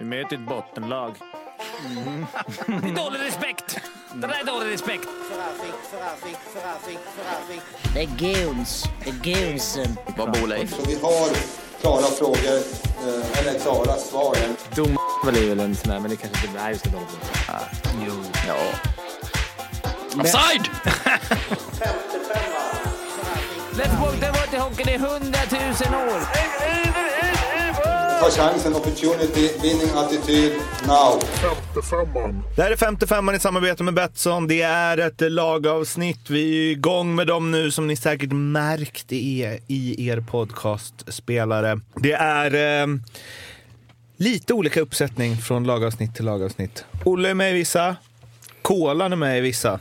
Vi möter ett bottenlag. Det är dålig respekt! Det där är dålig respekt. Det är goons. Det är goonsen. Vad bor Leif? Så vi har klara frågor, eh, eller klara svar. Dom är väl en sån där, men det kanske inte är just det. Jo. Ja. Offside! Let's walk the water hockey, det är hundratusen år. Ta chansen, opportunity, winning attityd, now. Det här är 55 i samarbete med Betsson. Det är ett lagavsnitt. Vi är igång med dem nu som ni säkert märkt i, i er podcastspelare. Det är eh, lite olika uppsättning från lagavsnitt till lagavsnitt. Olle är med i vissa, Kolan är med i vissa.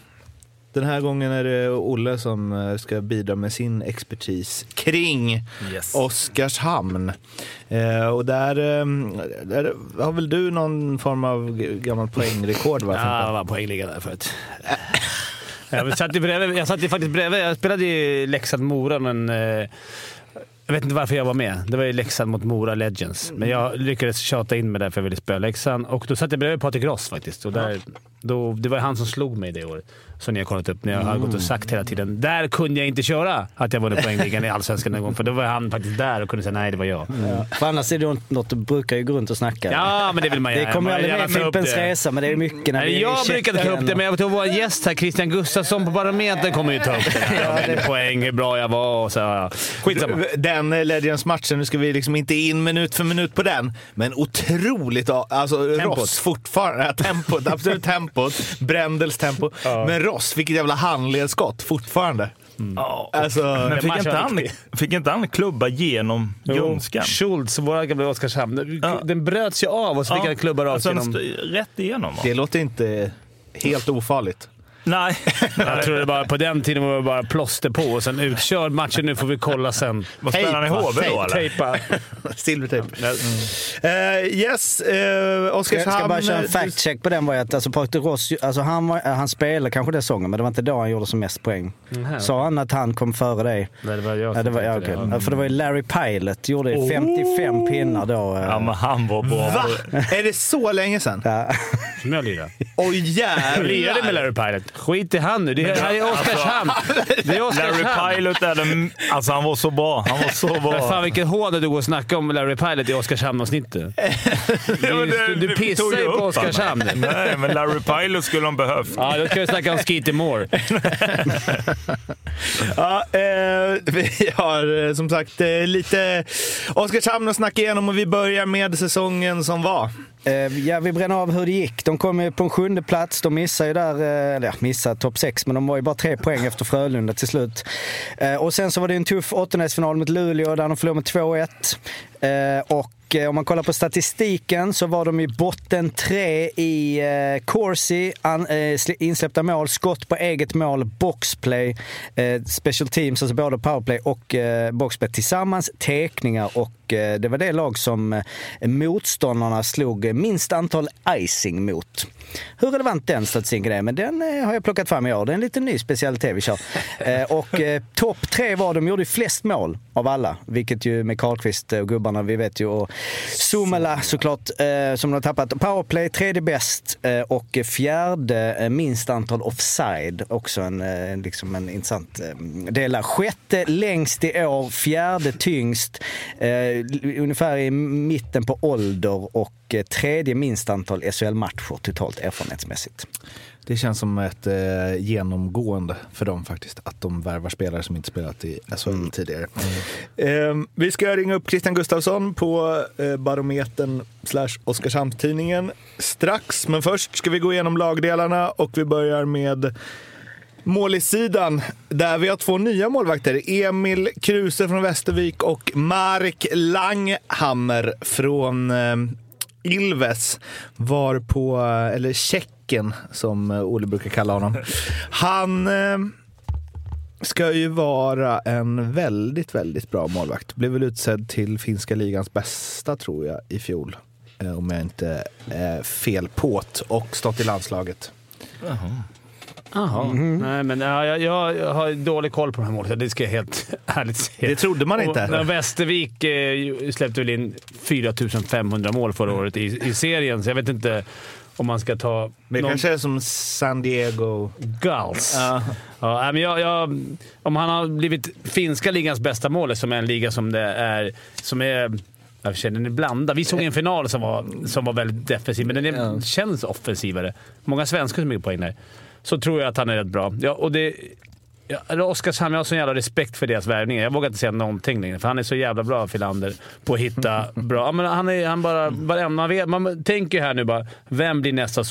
Den här gången är det Olle som eh, ska bidra med sin expertis kring Yes. Oskarshamn. Eh, och där, eh, där har väl du någon form av g- gammalt poängrekord? Va? Ja, jag var poängliga där förut. Jag satt, ju bredvid, jag satt ju faktiskt bredvid. Jag spelade i Leksand-Mora, men... Eh, jag vet inte varför jag var med. Det var ju Leksand mot Mora Legends. Men jag lyckades tjata in mig där för jag ville spela Leksand. Och då satt jag bredvid Patrik Ross faktiskt. Och där, då, det var han som slog mig det året. Som ni har kollat upp. När jag har gått och sagt hela tiden. Där kunde jag inte köra att jag vunnit poängligan i Allsvenskan en gång. För då var han faktiskt där och kunde säga nej, det var jag. För annars är det något du brukar ju gå runt och snacka. Ja, men det vill man Det gärna. kommer ju aldrig med Fimpens det. Resa, men det är mycket när vi Nej, är i jag brukar ta upp det, men jag tror vår gäst här, Christian Gustafsson på Barometern, kommer ju ta upp det. Ja, men poäng, hur bra jag var och så. ja. Skitsamma. Den eh, Legends-matchen, nu ska vi liksom inte in minut för minut på den, men otroligt, alltså Ross fortfarande, ja, tempot, absolut tempot, Brändels tempo. Men Ross, vilket jävla handledsskott fortfarande. Ja. Alltså, Men fick inte, han, fick inte han klubba genom ljumsken? Schultz, våra gamla Oskarshamn. Ja. Den bröts ju av och så fick Ja, han klubba rakt alltså, genom. Rätt igenom va? det låter inte helt ofarligt. Nej. Jag tror det bara, på den tiden var det bara plåster på och sen utkörd matchen. Nu får vi kolla sen. Vad spelar han i HV då eller? Tejpa. Silvertejp. Eh, yes, uh, Jag Oskarshamn. ska bara köra en fact-check på den. Var att, alltså, Patrik Ross, alltså, han, var, han spelade kanske den säsongen, men det var inte då han gjorde som mest poäng. Sa han att han kom före dig? Nej, det var jag Ja, som det var, ja, okej. det. Ja, För det var ju Larry Pilot, gjorde 55 pinnar då. eh. Ja, men han var bra. Va? Är det så länge sedan? Ja. Som jag lirade. Oj Jag lirade med jävlar! Larry Pilot. Skit i han nu. Det är, det är Oskarshamn. Det är Oskarshamn. Larry Pilot är den... Alltså han var så bra. Han var så Men bra. fan vilken hån att du går och snackar om Larry Pilot i Oskarshamn-avsnittet. Men Du, du pissar ju på. Oskarshamn. Nej, men Larry Pilot skulle de behövt. Ja, då ska vi snacka om Skeeter Moore. Ja, eh, vi har eh, som sagt eh, lite Oskarshamn att snacka igenom och vi börjar med säsongen som var. Eh, Ja, vi bränner av hur det gick. De kom ju på en sjunde plats. De missade ju där, eh, eller ja, missade topp sex, men de var ju bara tre poäng efter Frölunda till slut. Eh, Och sen så var det en tuff åttondelsfinal mot Luleå där de förlorade med 2-1. Eh, och eh, om man kollar på statistiken så var de i botten tre i eh, Corsi, an, eh, sl- insläppta mål, skott på eget mål, boxplay, eh, special teams, alltså både powerplay och eh, boxplay tillsammans, tekningar och eh, det var det lag som motståndarna slog minst antal icing mot. Hur relevant den statistiken är, men den har jag plockat fram i år. Det är en liten ny specialitet vi kör. Och eh, topp tre var, de gjorde flest mål av alla, vilket ju med Karlqvist och gubbarna, vi vet ju, och Somela såklart, eh, som de har tappat. Powerplay tredje bäst eh, och fjärde eh, minst antal offside, också en, eh, liksom en intressant eh, del där. Sjätte längst i år, fjärde tyngst, eh, ungefär i mitten på ålder och eh, tredje minst antal SHL-matcher totalt erfarenhetsmässigt. Det känns som ett eh, genomgående för dem faktiskt, att de värvar spelare som inte spelat i SHL tidigare. Eh, vi ska ringa upp Christian Gustafsson på eh, Barometern slash Oskarshamnstidningen strax. Men först ska vi gå igenom lagdelarna och vi börjar med Målisidan, där vi har två nya målvakter. Emil Kruse från Västervik och Mark Langhammer från eh, Ilves var på, eller Tjeckien som Olle brukar kalla honom. Han eh, ska ju vara en väldigt, väldigt bra målvakt. Blev väl utsedd till finska ligans bästa tror jag i fjol. Eh, Om jag inte är fel påt och stått i landslaget. Jaha. Nej, men ja, jag, jag, har dålig koll på de här målen. Det ska jag helt ärligt säga. Det trodde man inte. Och, och Västervik eh, släppte väl in 4500 mål förra året i, i serien, så jag vet inte om man ska ta Det någon kanske är som San Diego. Gulls. Ja. Ja, men jag, jag, om han har blivit finska ligans bästa mål, som är en liga som det är... Som är jag känner den är blandad. Vi såg en final som var, som var väldigt defensiv, men den är, Ja. känns offensivare. Många svenskar som mycket poäng där. Så tror jag att han är rätt bra. Ja, och det, ja, Oskarshamn, jag har sån jävla respekt för deras värvningar. Jag vågar inte säga någonting längre, för han är så jävla bra, Filander, på att hitta bra... Ja, men han är han bara... bara man, vet, man tänker här nu bara, vem blir nästa?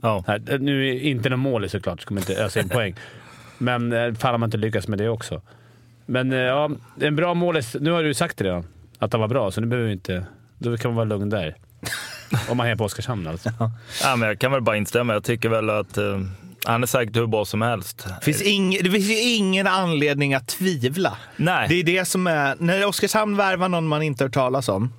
Ja. Här, nu är inte någon mål såklart, så kommer inte ösa in poäng. Men eh, fan har man inte lyckats med det också. Men eh, ja, en bra målis. Nu har du sagt det redan, att han var bra, så nu behöver vi inte... Då kan man vara lugn där. Om man är på Oskarshamn alltså. Ja, men jag kan väl bara instämma. Jag tycker väl att eh, han är säkert hur bra som helst. Finns ing, det finns ju ingen anledning att tvivla. Nej. Det är det som är... När Oskarshamn värvar någon man inte hört talas om,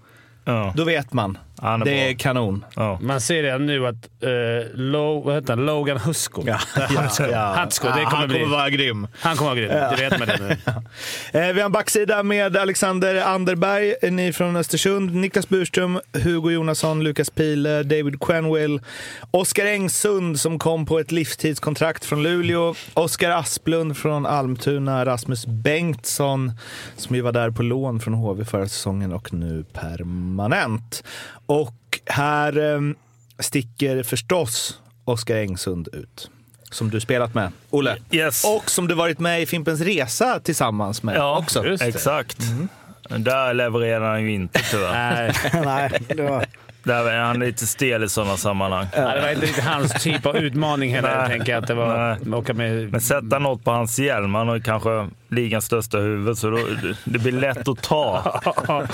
Ja. då vet man. Han är det bra. är kanon. Ja. Man ser redan nu att eh, Lo, vad heter han? Logan Husko. Hatsko, det Ja, kommer han bli... kommer vara grym. Han kommer vara grym. Det vet man nu. Eh, vi har en backsida med Alexander Anderberg, ni från Östersund, Niklas Burström, Hugo Jonasson, Lukas Pile, David Quenwell, Oskar Engsund som kom på ett livstidskontrakt från Luleå, Oskar Asplund från Almtuna, Rasmus Bengtsson som ju var där på lån från HV förra säsongen och nu permanent. Och här eh, sticker förstås Oskar Engsund ut. Som du spelat med, Olle. Yes. Och som du varit med i Fimpens Resa tillsammans med Ja, också. exakt. Där levererar han ju inte tyvärr. Nej, Nej, det var... Är han lite stel i sådana sammanhang. det var inte riktigt hans typ av utmaning heller. Nej. tänker jag att det var. Nej. Åka med... Men sätta något på hans hjälm, han har kanske ligans största huvud, så då, det blir lätt att ta.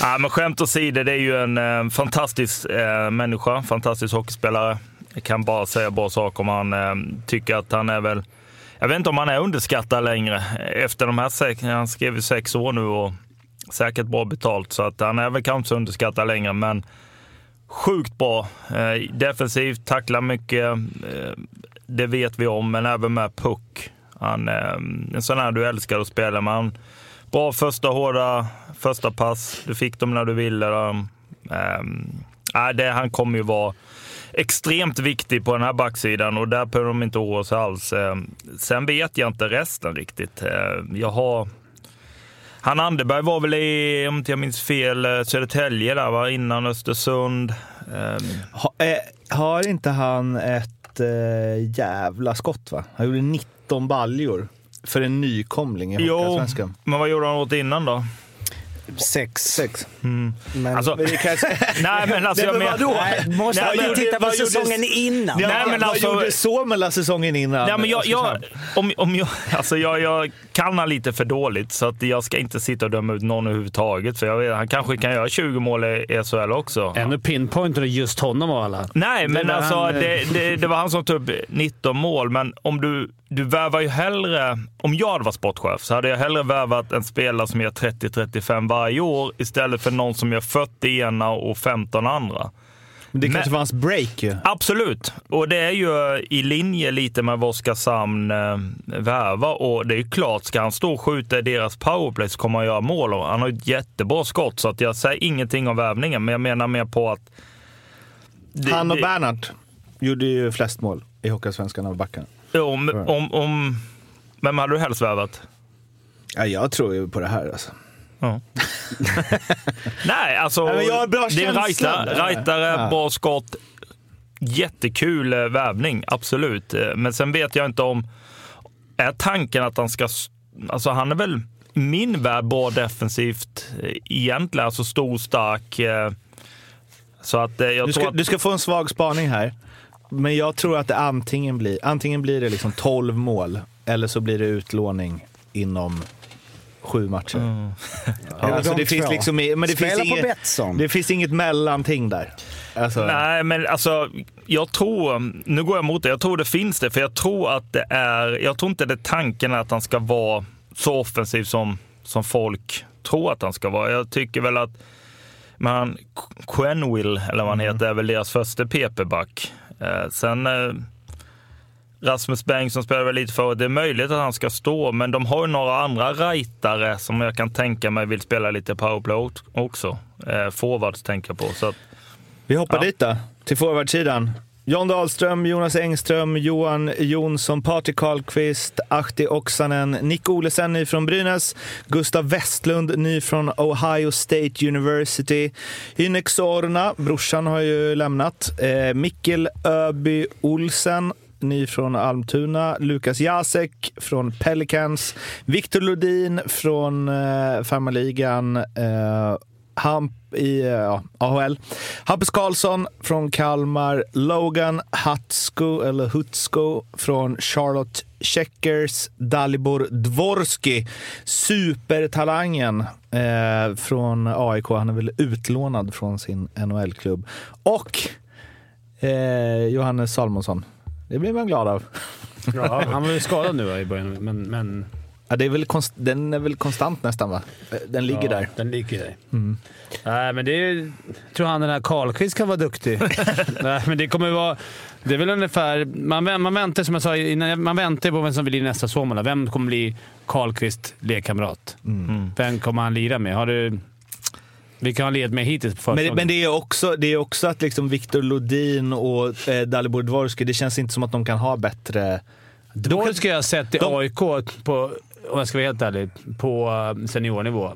ja, men skämt åsido, det är ju en eh, fantastisk eh, människa, fantastisk hockeyspelare. Jag kan bara säga bra saker om han. Eh, tycker att han är väl... Jag vet inte om han är underskattad längre. Efter de här sex, han skrev ju sex år nu och säkert bra betalt, så att han är väl kanske underskattad längre, men sjukt bra. Eh, defensivt, tacklar mycket. Eh, det vet vi om, men även med puck. Han, eh, en sån här du älskar att spela med. Bra första hårda, första pass. Du fick dem när du ville. dem. Ehm, det, han kommer ju vara extremt viktig på den här backsidan och där behöver de inte oroa sig alls. Ehm, sen vet jag inte resten riktigt. Ehm, jag har... Han Anderberg var väl i, om inte jag minns fel, eh, Södertälje där va? innan Östersund. Eh, Ha, eh, har inte han ett eh, jävla skott va? Han gjorde 19 baljor för en nykomling i Jo, Hockeyallsvenskan. men vad gjorde han åt innan då? Sex. Sex. Men... Alltså, Men det kanske... nej men alltså Nej, men vadå? Nej, måste Nej, vad gjorde- titta på vad gjorde- säsongen innan? Nej, men vad alltså- gjorde Suomela säsongen innan? Ja, men jag, jag, om, om jag, alltså jag, jag kan han lite för dåligt, så att jag ska inte sitta och döma ut någon överhuvudtaget. För jag vet, han kanske kan göra 20 mål i SHL också. Ändå pinpointar du just honom av alla. Nej, men var alltså han, eh, det, det, det var han som tog upp 19 mål. Men om du, du värvar ju hellre... Om jag hade varit sportchef så hade jag hellre värvat en spelare som gör 30-35 varje år istället för någon som gör 40 ena och 15 andra. Men det Men- kanske var hans break ju. Absolut, och det är ju i linje lite med vad Oskarshamn eh, värvar. Och det är ju klart, ska han stå och skjuta i deras powerplay så kommer han göra mål. Och Han har ett jättebra skott, så att jag säger ingenting om värvningen. Men jag menar mer på att... det- Han och det- Bernhardt gjorde ju flest mål i Hockeyallsvenskan av backarna. Om, om, om, vem hade du helst värvat? Ja, jag tror ju på det här alltså. Ja. Nej, alltså. Nej, jag har bra det är rightare, rightare Ja. bra skott. Jättekul eh, värvning, absolut. Eh, Men sen vet jag inte om... Är tanken att han ska... Alltså han är väl min värld bra defensivt eh, egentligen. Alltså stor, stark. Så att jag Du tror ska, att... du ska få en svag spaning här. Men jag tror att det antingen blir, antingen blir det liksom 12 mål eller så blir det utlåning inom sju matcher. Eller alltså, de det finns liksom, men det Spela finns på inget, Betsson. det finns inget mellanting där. Alltså, Nej, men alltså jag tror, nu går jag emot det, jag tror det finns det, för jag tror att det är, jag tror inte det är tanken att han ska vara så offensiv som, som folk tror att han ska vara. Jag tycker väl att man, Quenwill, eller vad han heter, är väl deras första PP-back. Eh, sen eh, Rasmus Bengtsson spelade väl lite förut. Det är möjligt att han ska stå, men de har ju några andra rightare som jag kan tänka mig vill spela lite powerplay också. Eh, forwards tänker jag på. Så att, Vi hoppar Ja. dit då, till forwardsidan. John Dahlström, Jonas Engström, Johan Jonsson, Patrik Karlqvist, Ahti Oksanen, Nick Olesen ny från Brynäs, Gustav Westlund ny från Ohio State University, Hynek Sorna, brorsan har ju lämnat, eh, Mikkel Öby Olsen, ni från Almtuna, Lukas Jasek från Pelicans, Viktor Lodin från eh, farmarligan, eh, Hamp i eh, AHL. Hampus Karlsson från Kalmar. Logan Hutsko, eller Hutsko från Charlotte Checkers. Dalibor Dvorski, supertalangen eh, från AIK. Han är väl utlånad från sin NHL-klubb. Och eh, Johannes Salmonsson. Det blir man glad av. Ja, han var ju skadad nu i början, men... men Ja, det är väl konst, den är väl konstant nästan va? Den ligger ja, där. Den ligger där. Nej, men det är, tror han den här Karlqvist kan vara duktig. Nej, men det kommer vara... Det är väl ungefär... Man, man väntar, som jag sa innan, man väntar på vem som blir nästa Suomala. Vem kommer bli Karlqvist lekkamrat? Vem kommer han lira med? Har du... Vilka har lirat med hittills på försäsongen? Men, men det är också, det är också att liksom Viktor Lodin och eh, Dalibor Dvorski, det känns inte som att de kan ha bättre... Då ska jag sett i de- AIK, på, om jag ska vara helt ärlig, på eh, seniornivå.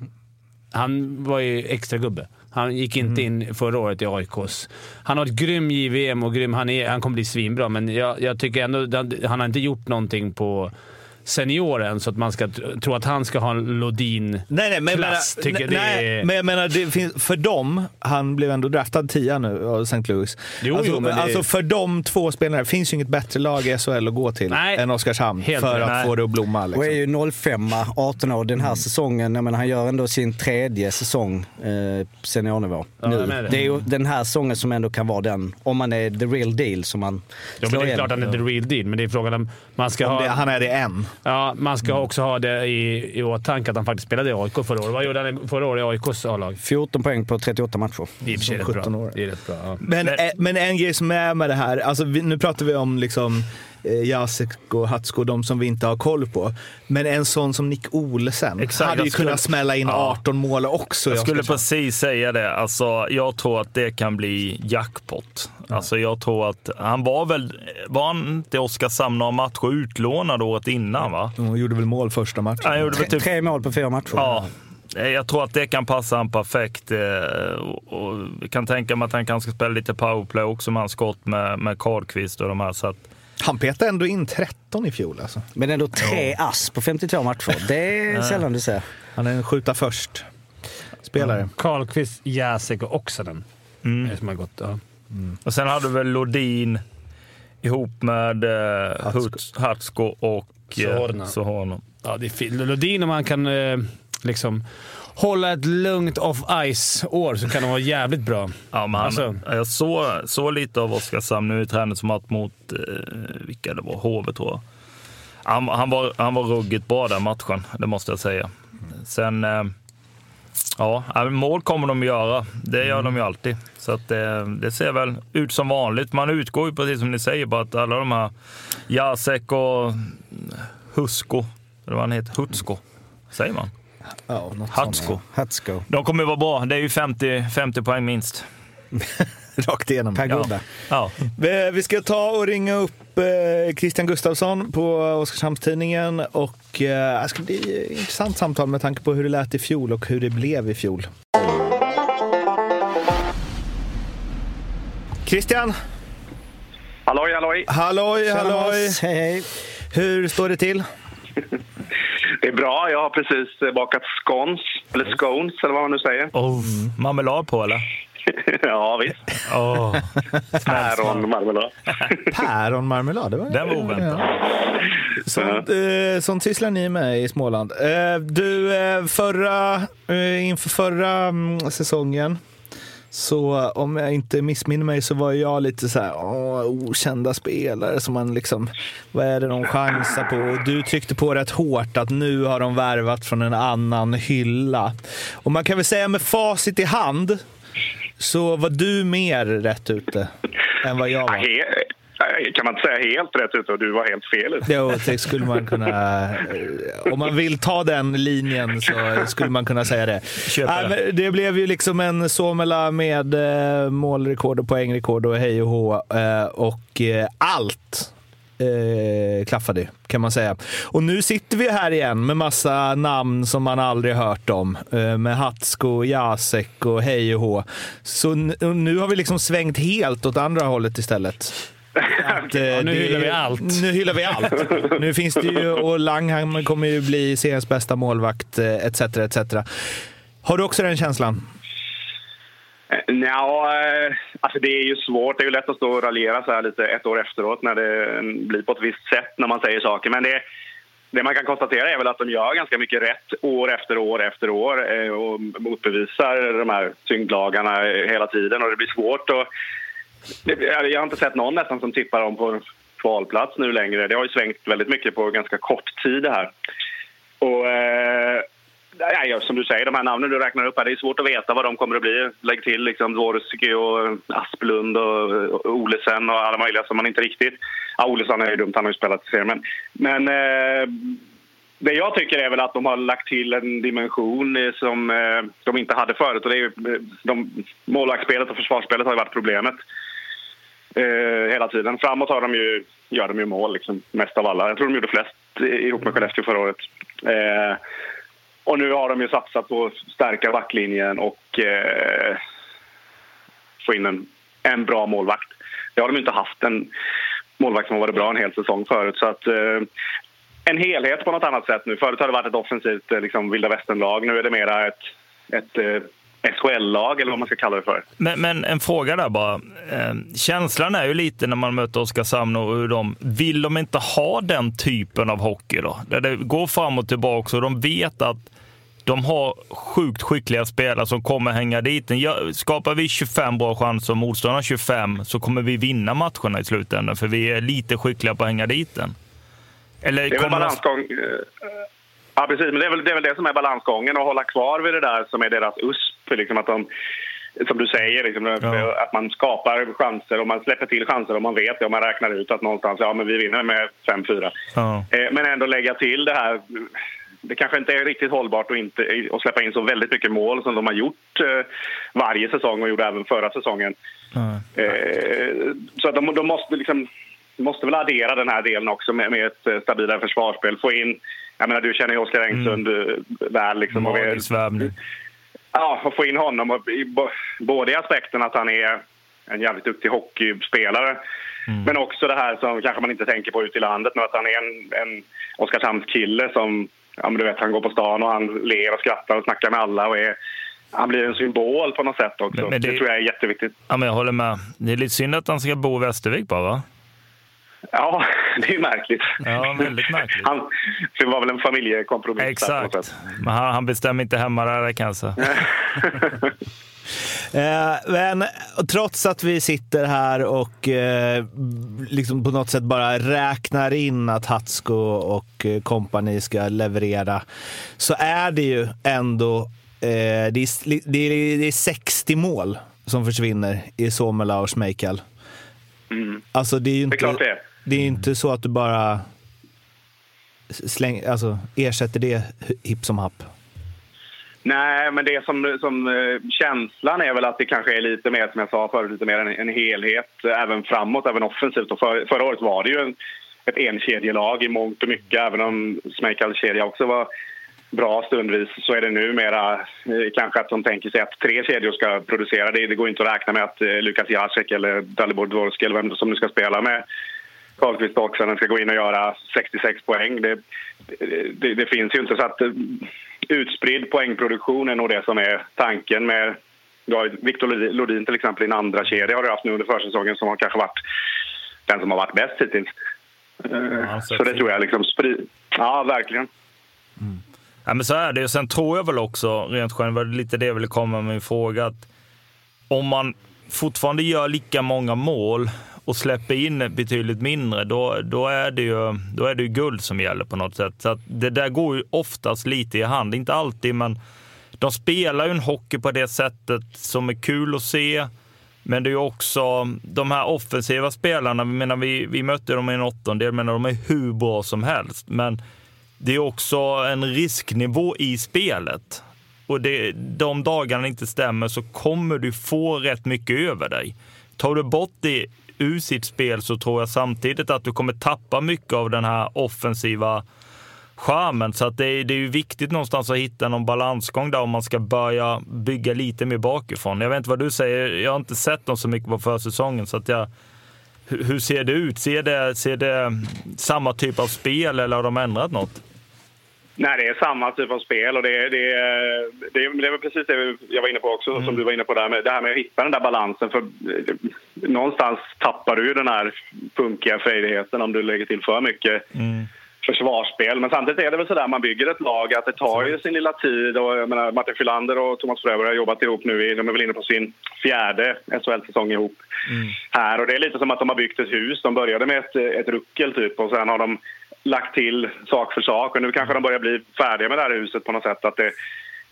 Han var ju extra gubbe. Han gick inte in förra året i AIKs. Han har ett grym JVM och grym, han, är, han kommer bli svinbra, men jag, jag tycker ändå han har inte gjort någonting på senioren så att man ska tr- tro att han ska ha en Lodin Nej, nej, men, jag menar, tycker det nej, är... men jag menar, det finns, för dem, han blev ändå draftad tia nu av St. Louis. Jo, alltså, jo, men det- alltså för de två spelarna, det finns ju inget bättre lag i SHL att gå till Nej. än Oskarshamn Helt för att Nej. få det att blomma. Och är Liksom. ju 05 18 år den här säsongen. Jag menar, han gör ändå sin tredje säsong eh, seniornivå. Ja, nu. det. Det är ju den här säsongen som ändå kan vara den, om man är the real deal som man Ja, men det är igenom. klart han är the real deal, men det är frågan om man ska Om ha... det, han är det än. Ja, man ska också ha det i, i åtanke att han faktiskt spelade i AIK förra året. Vad gjorde han förra året i AIKs A-lag? 14 poäng på 38 matcher. Det är i och för sig rätt 17 bra. år. Det är rätt bra. Ja. Men, Men- eh, men en grej som är med det här, alltså vi, nu pratar vi om liksom Jacek och Hatsko, de som vi inte har koll på. Men en sån som Nick Olsen Exakt, hade ju jag skulle- kunnat smälla in Ja. 18 mål också. i Jag skulle precis säga det. Alltså, jag tror att det kan bli jackpot. Alltså, jag tror att han var väl, var han inte i Oskarshamn några matcher utlånad året innan? va? Hon gjorde väl mål första matchen. Han gjorde väl Tre, typ, tre mål på fyra matcher. ja, Eh, jag tror att det kan passa han perfekt. eh, Och jag kan tänka mig att han kanske ska spela lite powerplay också med hans skott med, med Karlqvist och de här. Så att, Han petade ändå in 13 i fjol alltså. Men ändå tre ass på 52 matcher. Det är sällan du ser. Han är en skjuta först-spelare. Karlqvist, Jacek och Oksanen. mm. Det är som har gått. Ja. Och sen hade du väl Lodin ihop med eh, Hatsko. Och eh. Sohorna. Ja, det är fint. Lodin, om han kan eh, liksom hålla ett lugnt off-ice-år så kan han vara jävligt bra. Ja, men han, Alltså. Jag såg så lite av Oskarshamn nu i träningsmatch mot, eh, vilka det var, HV tror jag. Han, han, var, han var ruggigt bra den matchen, det måste jag säga. Sen, eh, ja, mål kommer de göra. Det gör de ju alltid. Så att, eh, det ser väl ut som vanligt. Man utgår ju precis som ni säger på att alla de här Jacek och Husko, eller vad han heter, Hutsko, säger man? Ja, Hatsko. Hatsko. De kommer ju vara bra. Det är ju 50, 50 poäng minst. Rakt igenom. Per gubbe. Ja. Vi- Vi ska ta och ringa upp eh, Christian Gustafsson på Oskarshamns-Tidningen. Och eh, det ska bli ett intressant samtal med tanke på hur det lät i fjol och hur det blev i fjol. Christian, Halloj, halloj. halloj, halloj. Hej, hej. Hur står det till? Det är bra. Jag har precis bakat scones, eller scones eller vad man nu säger. Oh, Marmelad på eller? ja, visst. Oh, Päronmarmelad. Päronmarmelad. det var- den var oväntad. Sånt, eh, sånt sysslar ni med i Småland. Eh, du, eh, förra, eh, inför förra mm, säsongen, så om jag inte missminner mig så var jag lite så här, åh, okända spelare som man liksom, vad är det de chansar på? Och du tryckte på rätt hårt att nu har de värvat från en annan hylla. Och man kan väl säga med facit i hand så var du mer rätt ute än vad jag var kan man inte säga helt rätt ut och du var helt fel ut? Jo, det skulle man kunna... eh, Om man vill ta den linjen så skulle man kunna säga det. Men det blev ju liksom en Somela med eh, målrekord och poängrekord och hej och hå. Eh, och allt eh, klaffade kan man säga. Och nu sitter vi här igen med massa namn som man aldrig hört om. Eh, med Hatsko, Jasek och hej och hå. Så nu har vi liksom svängt helt åt andra hållet istället. Att, eh, Ja, nu det- hyllar vi allt. Nu hyllar vi allt. Nu finns det ju, och Langham kommer ju bli seriens bästa målvakt, eh, etc. etc. Har du också den känslan? Ja, alltså det är ju svårt. Det är ju lätt att stå och raljera så här lite ett år efteråt när det blir på ett visst sätt när man säger saker. Men det, det man kan konstatera är väl att de gör ganska mycket rätt år efter år efter år eh, och motbevisar de här tyngdlagarna hela tiden. Och det blir svårt att... Jag har inte sett någon nästan som tippar dem på en kvalplats nu längre. Det har ju svängt väldigt mycket på ganska kort tid det här. Och... Eh, Ja, som du säger, de här namnen du räknar upp här, det är svårt att veta vad de kommer att bli. Lägg till liksom Dvorsky och Asplund och, Olesen och alla möjliga som man inte riktigt... Ja, Olesen är ju dumt, han har ju spelat i serien. Men, men eh, det jag tycker är väl att de har lagt till en dimension eh, som eh, de inte hade förut. Och det är de, målvaktsspelet och försvarsspelet har ju varit problemet eh, hela tiden. Framåt har de ju, gör de ju mål, liksom, mest av alla. Jag tror de gjorde flest ihop med Skellefteå förra året. Eh, och nu har de ju satsat på att stärka backlinjen och eh, få in en, en bra målvakt. Det har de inte haft en målvakt som har varit bra en hel säsong förut. Så att, eh, en helhet på något annat sätt nu. Förut har det varit ett offensivt eh, liksom, vilda västern-lag. Nu är det mera ett, ett eh, SHL-lag eller vad man ska kalla det för. Men, men en fråga där bara. Eh, känslan är ju lite när man möter Oskarshamn och hur de, vill de inte ha den typen av hockey då? Där det går fram och tillbaka och de vet att de har sjukt skickliga spelare som kommer hänga dit. Skapar vi 25 bra chanser och motståndarna 25 så kommer vi vinna matcherna i slutändan för vi är lite skickliga på att hänga dit den. Eller Det är väl balansgång. eh, Ja, precis. Men det är, väl, det är väl det som är balansgången, att hålla kvar vid det där som är deras USP. Liksom att de, som du säger, liksom, Ja. att man skapar chanser och man släpper till chanser och man vet det och man räknar ut att någonstans, ja men vi vinner med 5-4. Ja. Eh, Men ändå lägga till det här. Det kanske inte är riktigt hållbart att, inte, att släppa in så väldigt mycket mål som de har gjort eh, varje säsong och gjorde även förra säsongen. Eh, så de, de måste liksom måste väl addera den här delen också med, med ett stabilare försvarsspel. Få in, jag menar du känner ju Oskar Engsund eh, väl. Liksom, Magisk värvning. Ja, och få in honom både i aspekten att han är en jävligt duktig hockeyspelare men också det här som kanske man inte tänker på ute i landet nu att han är en, en Oskarshamnskille som ja, men du vet, han går på stan och han ler och skrattar och snackar med alla och är, han blir en symbol på något sätt också. Men- men det... det- tror jag är jätteviktigt. Ja, men jag håller med. Det är lite synd att han ska bo i Västervik bara, va? Ja, det är märkligt. Ja, väldigt märkligt. Han, det var väl en familjekompromiss Exakt. Men han, han bestämmer inte hemma där, det kan jag säga. Eh, men trots att vi sitter här och eh, liksom på något sätt bara räknar in att Hatsko och eh, kompani ska leverera så är det ju ändå eh, det, är, det, är, det är 60 mål som försvinner i Somela och Schmeichel. Mm. Alltså det är ju inte, Det är det det är inte så att du bara släng, alltså, ersätter det hipp som happ. Nej, men det som, som eh, känslan är väl att det kanske är lite mer, som jag sa förut, lite mer en, en helhet även framåt, även offensivt. Och för, förra året var det ju en, ett enkedjelag i mångt och mycket, även om Schmeichels kedja också var bra stundvis så är det nu mera eh, kanske att de tänker sig att tre kedjor ska producera. Det, det går inte att räkna med att eh, Lukas Jacek eller Dalibor Dvorsky eller vem som nu ska spela med Karlqvist och Oksanen ska gå in och göra 66 poäng. Det, det, det finns ju inte. så att eh, Utspridd poängproduktion är nog det som är tanken med ja, Victor Lodin till exempel i en andra kedja har du haft nu under försäsongen som har kanske varit den som har varit bäst hittills. Eh, han så det tror jag liksom sprid... Ja, verkligen. Ja, men så är det. Sen tror jag väl också, rent generellt, var det lite det jag ville komma med min fråga, att om man fortfarande gör lika många mål och släpper in betydligt mindre, då, då, är det ju, då är det ju guld som gäller på något sätt. Så att det där går ju oftast lite i hand. Inte alltid, men de spelar ju en hockey på det sättet som är kul att se. Men det är ju också de här offensiva spelarna, vi, menar, vi, vi mötte dem i en åttondel, men de är hur bra som helst. Men det är också en risknivå i spelet. Och det, de dagarna inte stämmer så kommer du få rätt mycket över dig. Tar du bort det ur sitt spel så tror jag samtidigt att du kommer tappa mycket av den här offensiva charmen. Så att det, är, det är ju viktigt någonstans att hitta någon balansgång där om man ska börja bygga lite mer bakifrån. Jag vet inte vad du säger, jag har inte sett dem så mycket på försäsongen. Så att jag, hur, hur ser det ut? Ser det, ser det samma typ av spel eller har de ändrat något? Nej, det är samma typ av spel och det, det, det, det var precis det jag var inne på också, mm. som du var inne på där med det här med att hitta den där balansen. För någonstans tappar du den här punkiga frejdigheten om du lägger till för mycket mm. försvarsspel. Men samtidigt är det väl så där man bygger ett lag att det tar ju sin lilla tid och jag menar, Martin Filander och Thomas Fröberg har jobbat ihop nu, de är väl inne på sin fjärde SHL-säsong ihop mm. här och det är lite som att de har byggt ett hus. De började med ett, ett ruckel typ och sen har de lagt till sak för sak och nu kanske de börjar bli färdiga med det här huset på något sätt. Att det,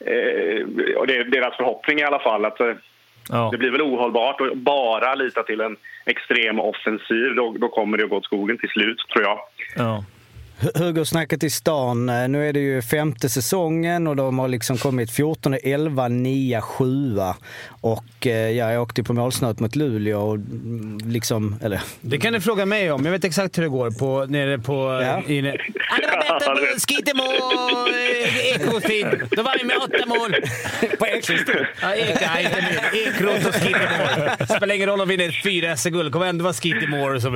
eh, och det är deras förhoppning i alla fall att eh, ja. det blir väl ohållbart att bara lita till en extrem offensiv. Då, då kommer det att gå åt skogen till slut, tror jag. Ja. Hur går snacket i stan? Eh, nu är det ju femte säsongen och de har liksom kommit 14, 11, 9, 7. Och eh, ja, jag åkte på målsnöt mot Luleå och mm, liksom, eller... Det kan du fråga mig om. Jag vet exakt hur det går på, nere på... Ja. Inne. Andra Skitemo Ekroth Då var vi med åtta mål. på Ekroth Ja, Ekroth och Skitemo. Spelar ingen roll om vi vinner fyra SM-guld. Det kommer ändå vara Skitemo som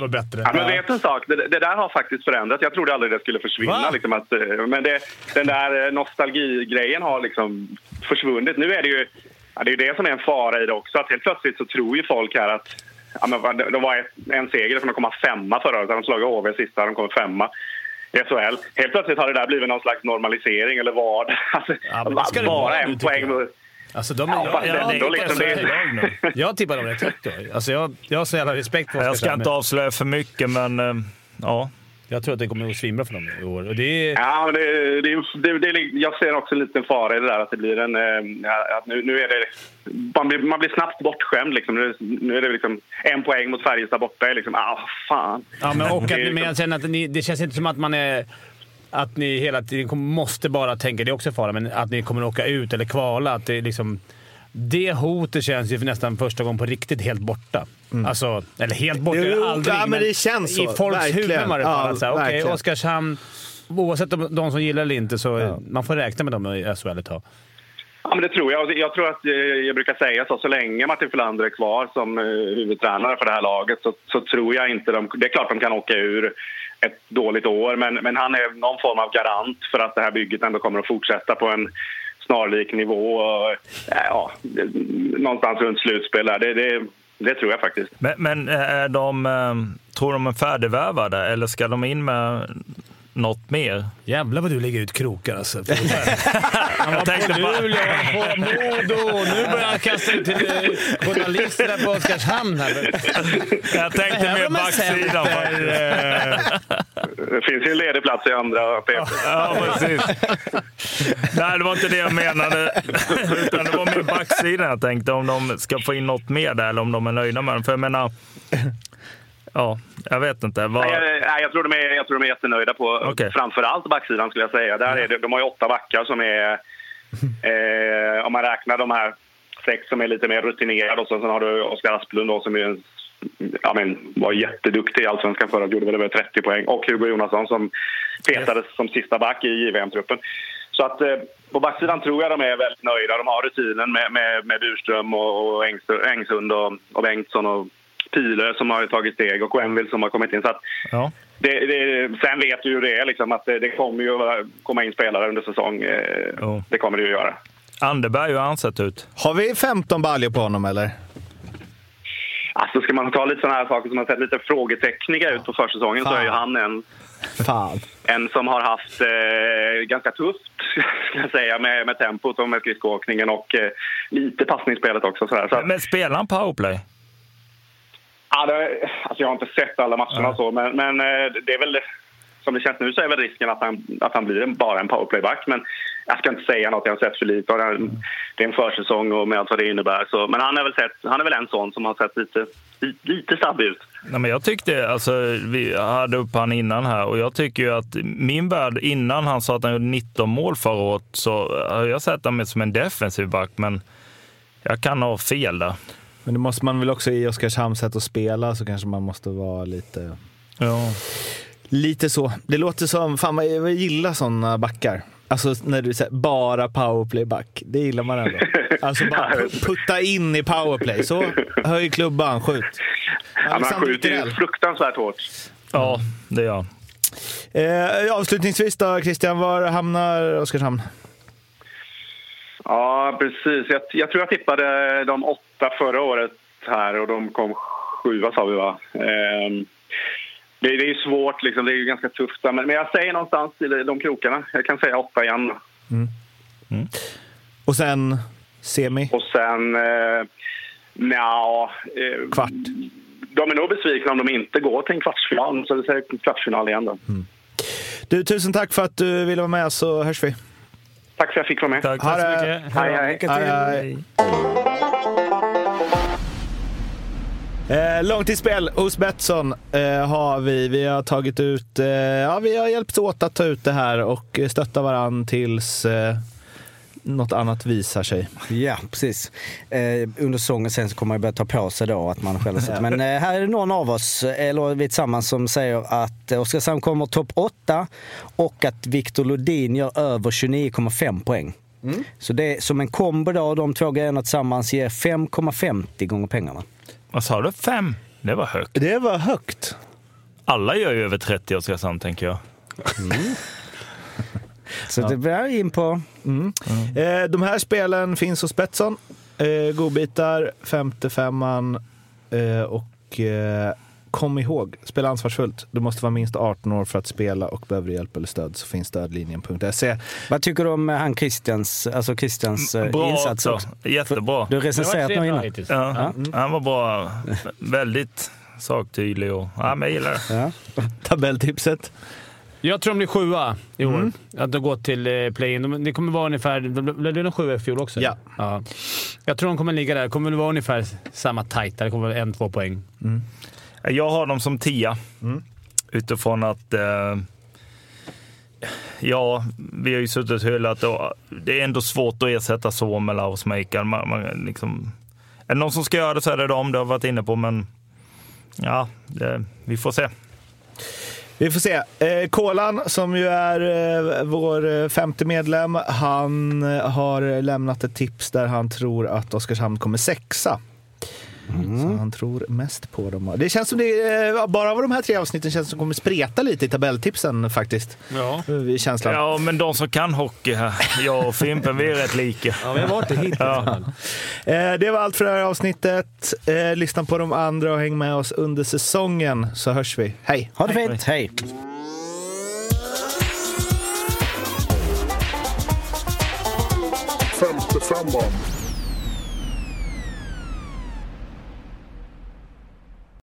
var bättre. Ja, men vet en sak? Det, det där har faktiskt förändrats att jag trodde aldrig det skulle försvinna. Liksom, att, eh, men det, den där eh, nostalgigrejen har liksom försvunnit. Nu är det ju ja, det, är det som är en fara i det också. Att helt plötsligt så tror ju folk här att ja, men, de var ett, en seger från att komma femma förra året. De slog HV sista, de kom femma i SHL. Helt plötsligt har det där blivit någon slags normalisering eller vad. Alltså, ja, bara en poäng. Alltså de, ja, jag, jag, jag, liksom det. jag tippar dem rätt högt. Jag, jag, jag har så jävla respekt för Jag ska inte avslöja för mycket, men uh, ja. Jag tror att det kommer att svinbra för dem i år. Och det. Ja, det, det, det, det, jag ser också en liten fara i det där att det blir en... Eh, att nu, nu är det, man, blir, man blir snabbt bortskämd. Liksom. Nu, nu är det liksom en poäng mot Färjestad borta. Är liksom, ah, fan. Ja, men, och att, men jag känner att ni, det känns inte som att man är... Att ni hela tiden måste bara tänka, det är också fara, men att ni kommer att åka ut eller kvala. Att det liksom det hotet känns ju för nästan första gången på riktigt helt borta. Mm. Alltså, eller helt borta jo, aldrig, ja, men det känns så. i folks huvuden var det ja, så Okej, okay, Oskarshamn, oavsett om de som gillar eller inte, så ja. man får räkna med dem i SHL ett tag. Ja, men det tror jag. Jag tror att eh, jag brukar säga så. Så länge Martin Filander är kvar som eh, huvudtränare för det här laget så, så tror jag inte de... Det är klart de kan åka ur ett dåligt år men, men han är någon form av garant för att det här bygget ändå kommer att fortsätta på en snarlik nivå. Och, ja, någonstans runt slutspel där. Det, det, det tror jag faktiskt. Men, men eh, är de, eh, tror de är färdigvärvade eller ska de in med något mer. Jävlar vad du lägger ut krokar alltså. jag tänkte på Luleå, på Modo. Nu börjar han kasta ut till journalisterna på Oskarshamn. Här. Jag tänkte mer backsidan. Det finns ju en ledig plats i andra PP. Ja, precis. Nej, det var inte det jag menade. Utan det var mer backsidan jag tänkte. Om de ska få in något mer där eller om de är nöjda med den. För jag menar, Ja, jag vet inte. Vad... Nej, jag, jag, tror de är, jag tror de är jättenöjda på okay. framförallt backsidan skulle jag säga. Där är det, de har ju åtta backar som är, eh, om man räknar de här sex som är lite mer rutinerade och sen har du Oskar Asplund då, som är en, ja, men, var jätteduktig i Allsvenskan förra året, gjorde väl över 30 poäng. Och Hugo Jonasson som petades som sista back i JVM-truppen. Så att eh, på backsidan tror jag de är väldigt nöjda. De har rutinen med, med, med Burström och, och Engsund och, och Bengtsson och Piler som har tagit steg och Wenville som har kommit in. Så att ja. det, det, sen vet du ju det, liksom, att det, det kommer ju komma in spelare under säsong. Oh. Det kommer det ju göra. Anderberg, hur har han sett ut? Har vi 15 baljor på honom eller? Alltså ska man ta lite sådana här saker som har sett lite frågeteckniga ut på försäsongen Fan. så är ju han en, Fan. en som har haft eh, ganska tufft ska jag säga, med, med tempot och med skridskoåkningen och eh, lite passningsspelet också. Sådär. Så, men spelar han powerplay? Ja, det, alltså jag har inte sett alla matcherna så, men, men eh, det är väl som det känns nu så är väl risken att han, att han blir bara en powerplayback. Men jag ska inte säga något, jag har sett för lite. Det är en försäsong och med allt vad det innebär. Så, men han är, väl sett, han är väl en sån som har sett lite, lite stabbig ut. Nej, men jag tyckte, alltså, vi hade upp han innan här och jag tycker ju att min värld innan han sa att han gjorde 19 mål förra året så har jag sett honom som en defensiv back, men jag kan ha fel där. Men det måste man väl också i Oskarshamns sätt att spela så kanske man måste vara lite... Ja. Lite så. Det låter som, fan vad jag gillar sådana backar. Alltså när du säger bara powerplay-back. Det gillar man ändå. Alltså bara putta in i powerplay. Så, höj klubban, skjut. Ja, han skjuter ju fruktansvärt hårt. ja, det gör han. Eh, avslutningsvis då, Christian, var hamnar Oskarshamn? Ja, precis. Jag, jag tror jag tippade de åtta förra året här och de kom sjua, sa vi, va? Ehm, det, det är ju svårt, liksom. det är ju ganska tufft. Men, men jag säger någonstans i de krokarna. Jag kan säga åtta igen. Och sen semi? Och sen... Eh, nja, eh, Kvart. De är nog besvikna om de inte går till en kvartsfinal, så vi säger kvartsfinal igen då. Du, tusen tack för att du ville vara med så hörs vi. Tack för att jag fick vara med. Tack. Ha Tack så det. mycket. Hej, hej. Hej, hej. Eh, långtidsspel hos Betsson eh, har vi. Vi har tagit ut, eh, ja vi har hjälpts åt att ta ut det här och stötta varann tills eh, något annat visar sig. Ja, precis. Eh, under säsongen sen så kommer man börja ta på sig då att man själv sett. Men eh, här är det någon av oss, eller vi tillsammans, som säger att eh, Oskarshamn kommer topp 8 och att Victor Lodin gör över 29,5 poäng. Så det är som en kombo då, de två grejerna tillsammans ger 5,50 gånger pengarna. Vad sa du? Fem? Det var högt. Det var högt. Alla gör ju över 30 i Oskarshamn, tänker jag. Så det blir in på... Eh, de här spelen finns hos Betsson. Eh, godbitar, 55an eh, och eh, kom ihåg, spela ansvarsfullt. Du måste vara minst 18 år för att spela och behöver du hjälp eller stöd så finns stödlinjen.se. Vad tycker du om eh, han Christians, alltså Christians eh, Bra insats också. också? Jättebra. Du har recenserat någon bra innan? hittills. Ja, Han var bra. Väldigt saktydlig och... Ja, men jag gillar det. Ja. Tabelltipset. Jag tror de blir sjua i år. Mm. Att de går till eh, play-in. De- Det kommer vara ungefär... Blev det någon sjua i fjol också? Ja. ja. Jag tror de kommer ligga där. Det kommer vara ungefär samma tajt. Det kommer vara en, två poäng. Jag har dem som tia. Utifrån att... Eh, ja, vi har ju suttit och hyllat och det är ändå svårt att ersätta Suomela och Smejkar. Man, man, liksom, är det någon som ska göra det så är det dem, det har jag varit inne på, men ja, det, vi får se. Vi får se. Eh, Kolan, som ju är eh, vår eh, femte medlem, han eh, har lämnat ett tips där han tror att Oskarshamn kommer sexa. Så han tror mest på dem. Det känns som det, eh, bara av de här tre avsnitten känns som kommer spreta lite i tabelltipsen faktiskt. Ja. I känslan. Ja, men de som kan hockey här, jag och Fimpen, vi är rätt lika. ja, vi har varit det hittills. Ja. Eh, det var allt för det här avsnittet. Eh, lyssna på de andra och häng med oss under säsongen så hörs vi. Hej! Ha det fint, hej! Femte femman.